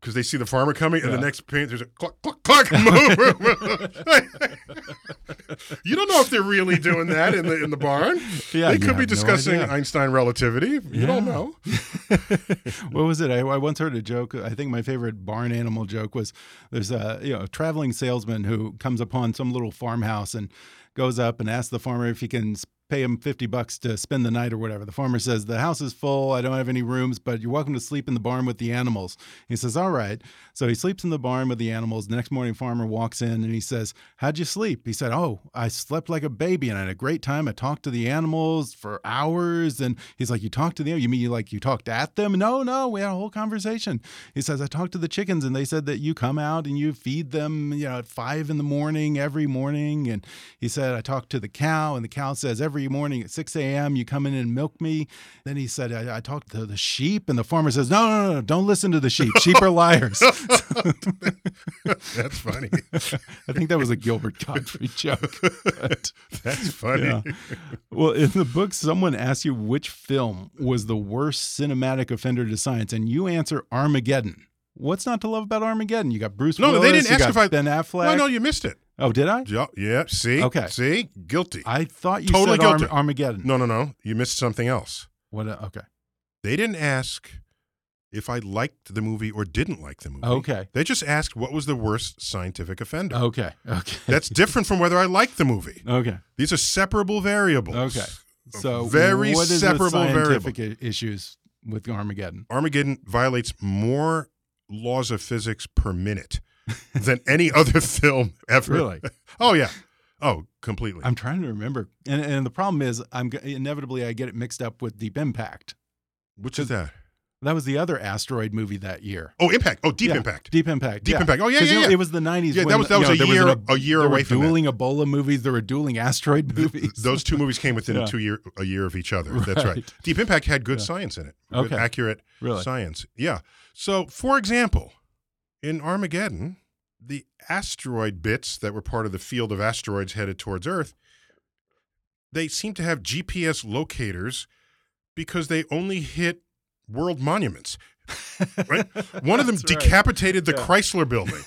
because they see the farmer coming, and yeah. the next paint there's a cluck cluck cluck move. you don't know if they're really doing that in the in the barn. Yeah, they could be discussing no Einstein relativity. You yeah. don't know. what was it? I, I, once heard a joke. I think my favorite barn animal joke was there's a you know a traveling salesman who comes upon some little farmhouse and goes up and asks the farmer if he can pay him 50 bucks to spend the night or whatever. The farmer says, The house is full. I don't have any rooms, but you're welcome to sleep in the barn with the animals. He says, All right. So he sleeps in the barn with the animals. The next morning, farmer walks in and he says, How'd you sleep? He said, Oh, I slept like a baby and I had a great time. I talked to the animals for hours. And he's like, You talked to them? You mean you like you talked at them? No, no, we had a whole conversation. He says, I talked to the chickens and they said that you come out and you feed them, you know, at five in the morning every morning. And he said, I talked to the cow and the cow says, Every every morning at 6 a.m. You come in and milk me. Then he said, I, I talked to the sheep. And the farmer says, No, no, no, don't listen to the sheep. Sheep are liars. That's funny. I think that was a Gilbert Gottfried joke. But, That's funny. Yeah. Well, in the book, someone asks you which film was the worst cinematic offender to science, and you answer Armageddon. What's not to love about Armageddon? You got Bruce. No, Willis, they didn't ask if I Ben Affleck. No, no, you missed it. Oh, did I? Yeah. yeah See. Okay. See, guilty. I thought you totally said guilty. Arm Armageddon. No, no, no. You missed something else. What? Uh, okay. They didn't ask if I liked the movie or didn't like the movie. Okay. They just asked what was the worst scientific offender. Okay. Okay. That's different from whether I liked the movie. Okay. These are separable variables. Okay. So very what is separable the scientific variable. issues with Armageddon. Armageddon violates more laws of physics per minute than any other film ever. Really? oh yeah. Oh, completely. I'm trying to remember, and and the problem is, I'm inevitably I get it mixed up with Deep Impact. Which is that? That was the other asteroid movie that year. Oh, Impact. Oh, Deep yeah. Impact. Deep Impact. Deep yeah. Impact. Oh, yeah, yeah, know, It was the 90s. Yeah, that was, that was know, a year, was a, a year away from dueling that. Ebola movies. There were dueling asteroid movies. Those two movies came within yeah. a two year a year of each other. Right. That's right. Deep Impact had good science in it. Good, okay. accurate really? science. Yeah. So, for example, in Armageddon, the asteroid bits that were part of the field of asteroids headed towards Earth, they seem to have GPS locators because they only hit world monuments. right? One of them decapitated the yeah. Chrysler building.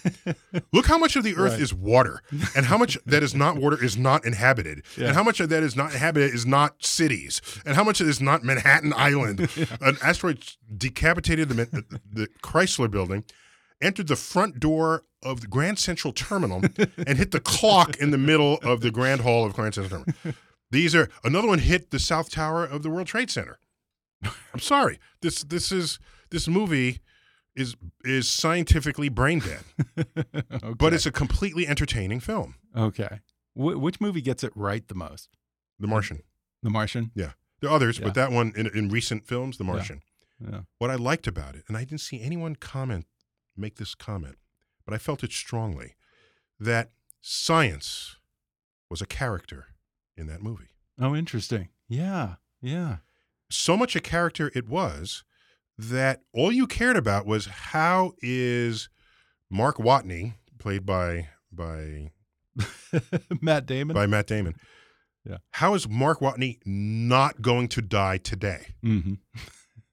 Look how much of the earth right. is water and how much that is not water is not inhabited. Yeah. And how much of that is not inhabited is not cities. And how much of it is not Manhattan Island. yeah. An asteroid decapitated the, the, the Chrysler building entered the front door of the Grand Central Terminal and hit the clock in the middle of the Grand Hall of Grand Central Terminal. These are another one hit the South Tower of the World Trade Center. I'm sorry. This this is this movie is is scientifically brain dead. okay. But it's a completely entertaining film. Okay. Wh- which movie gets it right the most? The Martian. The Martian? Yeah. There are others, yeah. but that one in, in recent films, The Martian. Yeah. yeah. What I liked about it, and I didn't see anyone comment make this comment, but I felt it strongly that science was a character in that movie. Oh, interesting. Yeah. Yeah. So much a character it was that all you cared about was how is Mark Watney, played by by Matt Damon, by Matt Damon, Yeah. How is Mark Watney not going to die today? Mm-hmm.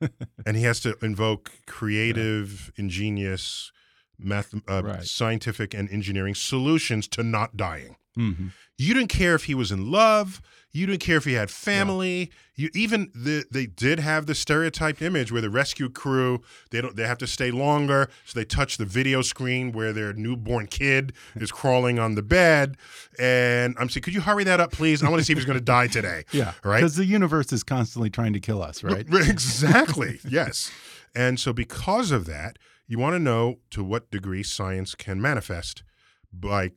and he has to invoke creative, yeah. ingenious, math, uh, right. scientific, and engineering solutions to not dying. Mm-hmm. You didn't care if he was in love. You didn't care if he had family. Yeah. You even the, they did have the stereotyped image where the rescue crew they don't they have to stay longer, so they touch the video screen where their newborn kid is crawling on the bed. And I'm saying, could you hurry that up, please? I want to see if he's going to die today. Yeah, right. Because the universe is constantly trying to kill us, right? exactly. yes. And so because of that, you want to know to what degree science can manifest by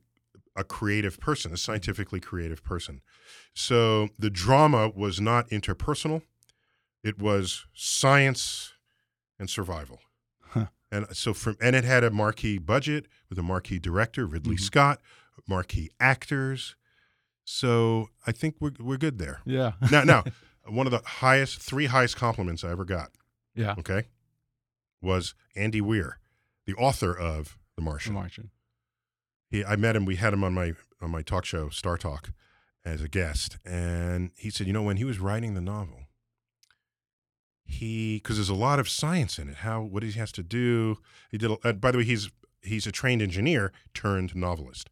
a creative person, a scientifically creative person. So the drama was not interpersonal, it was science and survival. Huh. And so from and it had a marquee budget with a marquee director, Ridley mm-hmm. Scott, marquee actors. So I think we're we're good there. Yeah. now now one of the highest three highest compliments I ever got. Yeah. Okay. Was Andy Weir, the author of The Martian. The Martian. He, I met him. We had him on my on my talk show, Star Talk, as a guest, and he said, you know, when he was writing the novel, he because there's a lot of science in it. How what he has to do. He did. Uh, by the way, he's he's a trained engineer turned novelist.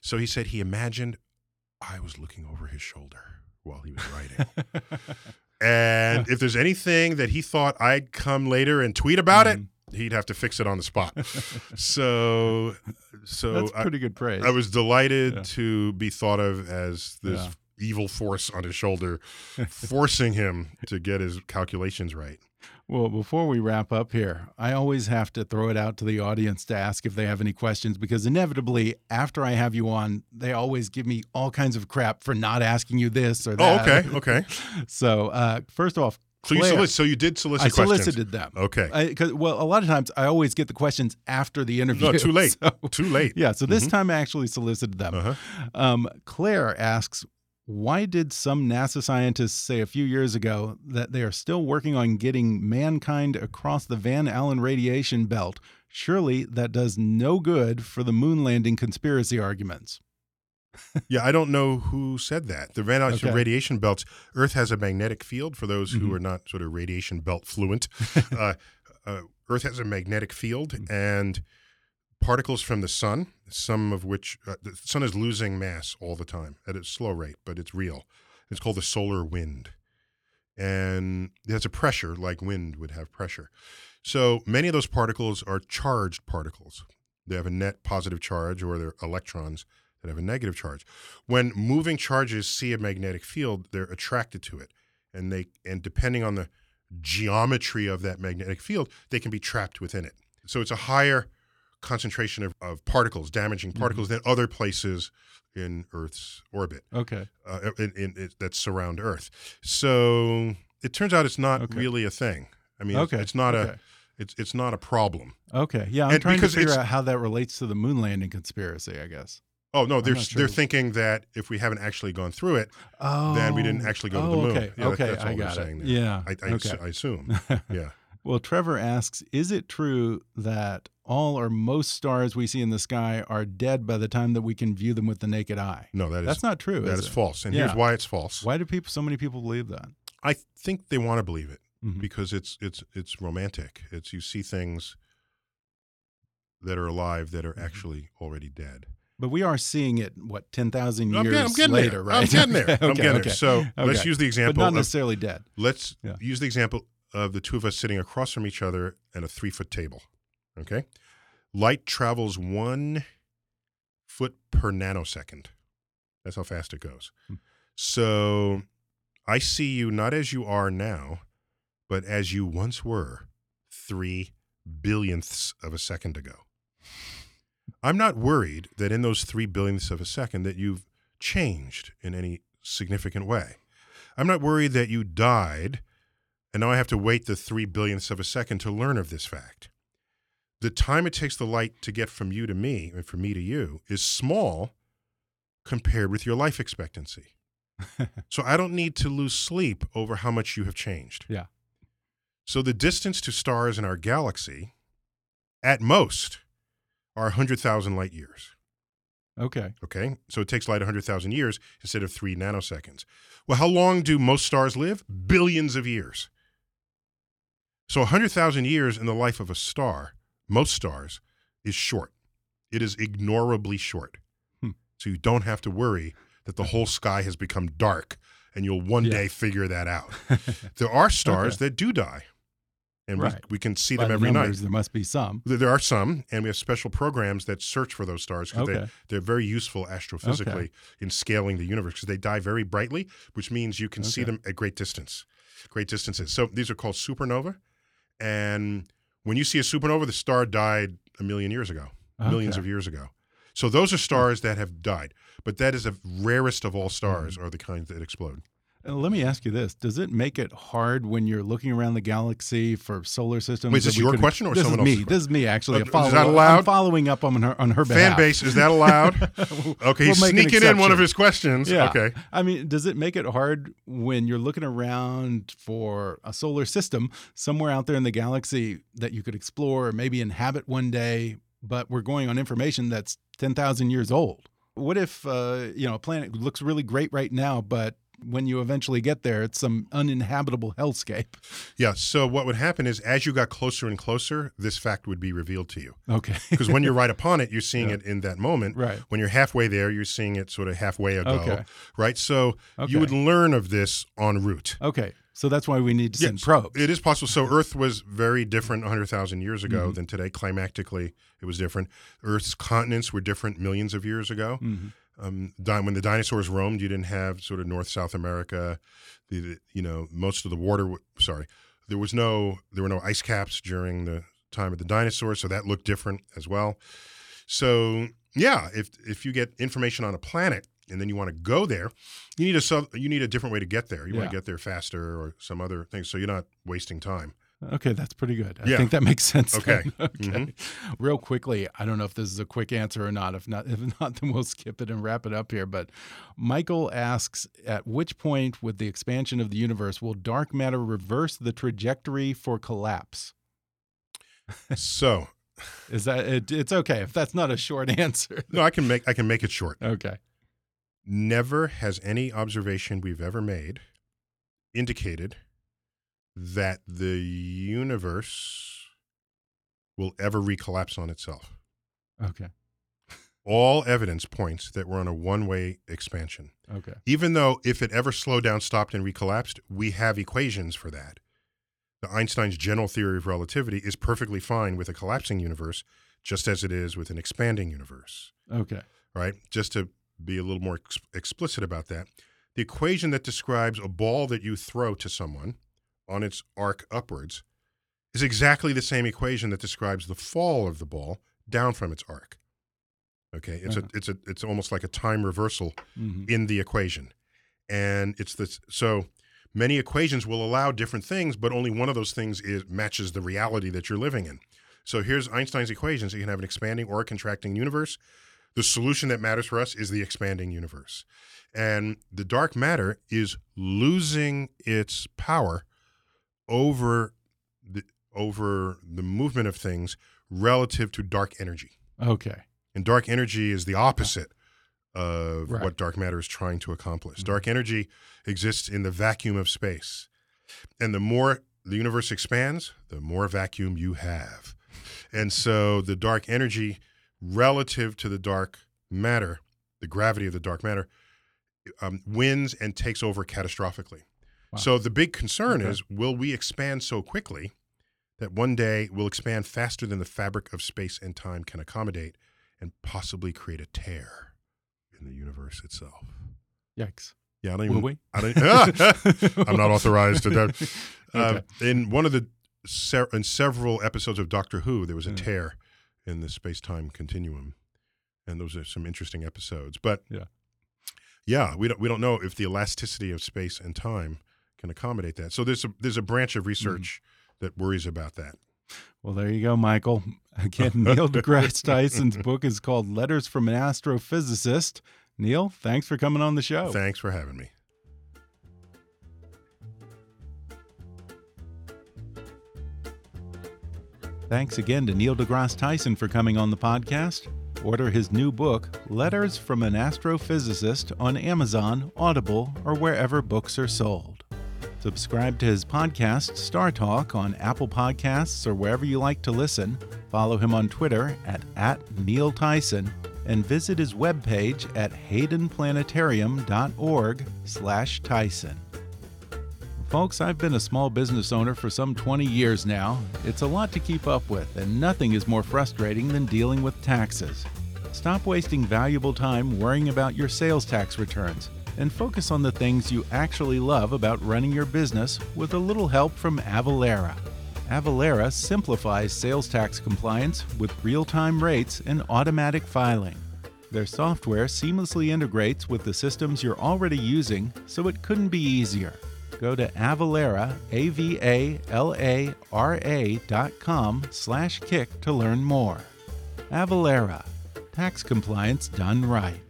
So he said he imagined I was looking over his shoulder while he was writing. and if there's anything that he thought I'd come later and tweet about mm-hmm. it, he'd have to fix it on the spot. so, so that's pretty I, good praise. I was delighted yeah. to be thought of as this yeah. evil force on his shoulder, forcing him to get his calculations right. Well, before we wrap up here, I always have to throw it out to the audience to ask if they have any questions because inevitably, after I have you on, they always give me all kinds of crap for not asking you this or that. Oh, okay, okay. so, uh, first off, so you solic- so you did solicit I questions. solicited them. Okay. Because well, a lot of times I always get the questions after the interview. No, too late. So, too late. Yeah. So this mm -hmm. time I actually solicited them. Uh -huh. um, Claire asks, why did some NASA scientists say a few years ago that they are still working on getting mankind across the Van Allen radiation belt? Surely that does no good for the moon landing conspiracy arguments yeah, I don't know who said that. The Van Allen okay. radiation belts. Earth has a magnetic field. For those mm-hmm. who are not sort of radiation belt fluent, uh, uh, Earth has a magnetic field, mm-hmm. and particles from the sun, some of which uh, the sun is losing mass all the time at a slow rate, but it's real. It's called the solar wind, and it has a pressure like wind would have pressure. So many of those particles are charged particles. They have a net positive charge, or they're electrons that have a negative charge. When moving charges see a magnetic field, they're attracted to it. And they and depending on the geometry of that magnetic field, they can be trapped within it. So it's a higher concentration of, of particles, damaging mm-hmm. particles, mm-hmm. than other places in Earth's orbit. Okay. Uh, in, in, in, that surround Earth. So it turns out it's not okay. really a thing. I mean, okay. it's, it's not okay. a it's it's not a problem. Okay. Yeah, I'm and trying to figure out how that relates to the moon landing conspiracy. I guess. Oh no, they're sure. they're thinking that if we haven't actually gone through it, oh. then we didn't actually go oh, to the moon. Okay, yeah, okay, that, I got it. Yeah, I, I, okay. I assume. Yeah. well, Trevor asks, is it true that all or most stars we see in the sky are dead by the time that we can view them with the naked eye? No, that is that's not true. That is, is false, and yeah. here's why it's false. Why do people? So many people believe that. I think they want to believe it mm -hmm. because it's it's it's romantic. It's you see things that are alive that are mm-hmm. actually already dead. But we are seeing it, what, 10,000 years I'm getting later, there. right? I'm getting there. okay, I'm getting okay. there. So let's use the example. But not of, necessarily dead. Let's yeah. use the example of the two of us sitting across from each other at a three foot table. Okay? Light travels one foot per nanosecond. That's how fast it goes. Hmm. So I see you not as you are now, but as you once were three billionths of a second ago. I'm not worried that in those three billionths of a second that you've changed in any significant way. I'm not worried that you died and now I have to wait the three billionths of a second to learn of this fact. The time it takes the light to get from you to me and from me to you is small compared with your life expectancy. so I don't need to lose sleep over how much you have changed. Yeah. So the distance to stars in our galaxy, at most, are 100,000 light years. Okay. Okay. So it takes light 100,000 years instead of three nanoseconds. Well, how long do most stars live? Billions of years. So 100,000 years in the life of a star, most stars, is short. It is ignorably short. Hmm. So you don't have to worry that the whole sky has become dark and you'll one yeah. day figure that out. there are stars okay. that do die and right. we, we can see By them every numbers, night. There must be some. There are some, and we have special programs that search for those stars because okay. they, are very useful astrophysically okay. in scaling the universe because they die very brightly, which means you can okay. see them at great distance, great distances. So these are called supernova, and when you see a supernova, the star died a million years ago, millions of years ago. So those are stars that have died, but that is the rarest of all stars mm-hmm. are the kinds that explode. Let me ask you this: Does it make it hard when you're looking around the galaxy for solar systems? Wait, is this your could, question or this someone is me? Question? This is me actually. Uh, is that allowed? I'm following up on her on her behalf. Fan base is that allowed? okay, we'll he's sneaking in one of his questions. Yeah. Okay. I mean, does it make it hard when you're looking around for a solar system somewhere out there in the galaxy that you could explore or maybe inhabit one day? But we're going on information that's ten thousand years old. What if uh, you know a planet looks really great right now, but when you eventually get there, it's some uninhabitable hellscape. Yeah. So what would happen is, as you got closer and closer, this fact would be revealed to you. Okay. Because when you're right upon it, you're seeing yeah. it in that moment. Right. When you're halfway there, you're seeing it sort of halfway ago. Okay. Right. So okay. you would learn of this en route. Okay. So that's why we need to send yes, probes. It is possible. So Earth was very different 100,000 years ago mm -hmm. than today. Climatically, it was different. Earth's continents were different millions of years ago. Mm -hmm. Um, when the dinosaurs roamed, you didn't have sort of North South America. The, the, you know most of the water. Sorry, there was no there were no ice caps during the time of the dinosaurs, so that looked different as well. So yeah, if if you get information on a planet and then you want to go there, you need a you need a different way to get there. You yeah. want to get there faster or some other thing, so you're not wasting time. Okay, that's pretty good. I yeah. think that makes sense. Okay. okay. Mm-hmm. Real quickly, I don't know if this is a quick answer or not. If not, if not, then we'll skip it and wrap it up here. But Michael asks, at which point, with the expansion of the universe, will dark matter reverse the trajectory for collapse? So, is that it, it's okay if that's not a short answer? No, I can make I can make it short. Okay. Never has any observation we've ever made indicated that the universe will ever recollapse on itself. Okay. All evidence points that we're on a one way expansion. Okay. Even though if it ever slowed down, stopped, and recollapsed, we have equations for that. The Einstein's general theory of relativity is perfectly fine with a collapsing universe, just as it is with an expanding universe. Okay. Right? Just to be a little more ex explicit about that, the equation that describes a ball that you throw to someone on its arc upwards is exactly the same equation that describes the fall of the ball down from its arc. Okay, it's uh-huh. a it's a it's almost like a time reversal mm-hmm. in the equation, and it's this. So many equations will allow different things, but only one of those things is matches the reality that you're living in. So here's Einstein's equations: you can have an expanding or a contracting universe. The solution that matters for us is the expanding universe, and the dark matter is losing its power over the over the movement of things relative to dark energy. Okay. And dark energy is the opposite of right. what dark matter is trying to accomplish. Mm-hmm. Dark energy exists in the vacuum of space. And the more the universe expands, the more vacuum you have. And so the dark energy relative to the dark matter, the gravity of the dark matter, um, wins and takes over catastrophically. So the big concern okay. is will we expand so quickly that one day we'll expand faster than the fabric of space and time can accommodate and possibly create a tear in the universe itself? Yikes. Yeah, I don't even. Will we? I don't, I'm not authorized to. Do, uh, In one of the in several episodes of Doctor Who, there was a tear in the space time continuum, and those are some interesting episodes. But yeah, yeah, we don't we don't know if the elasticity of space and time can accommodate that. So there's a there's a branch of research mm-hmm. that worries about that. Well, there you go, Michael. Again, Neil deGrasse Tyson's book is called Letters from an Astrophysicist. Neil, thanks for coming on the show. Thanks for having me. Thanks again to Neil deGrasse Tyson for coming on the podcast. order his new book, Letters from an Astrophysicist, on Amazon, Audible, or wherever books are sold. Subscribe to his podcast, Star Talk, on Apple Podcasts or wherever you like to listen. Follow him on Twitter at, at Neil Tyson and visit his webpage at haydenplanetarium.org slash Tyson. Folks, I've been a small business owner for some 20 years now. It's a lot to keep up with, and nothing is more frustrating than dealing with taxes. Stop wasting valuable time worrying about your sales tax returns and focus on the things you actually love about running your business with a little help from Avalara. Avalara simplifies sales tax compliance with real time rates and automatic filing. Their software seamlessly integrates with the systems you're already using, so it couldn't be easier go to Avalara, A-V-A-L-A-R-A dot com slash kick to learn more. Avalara, tax compliance done right.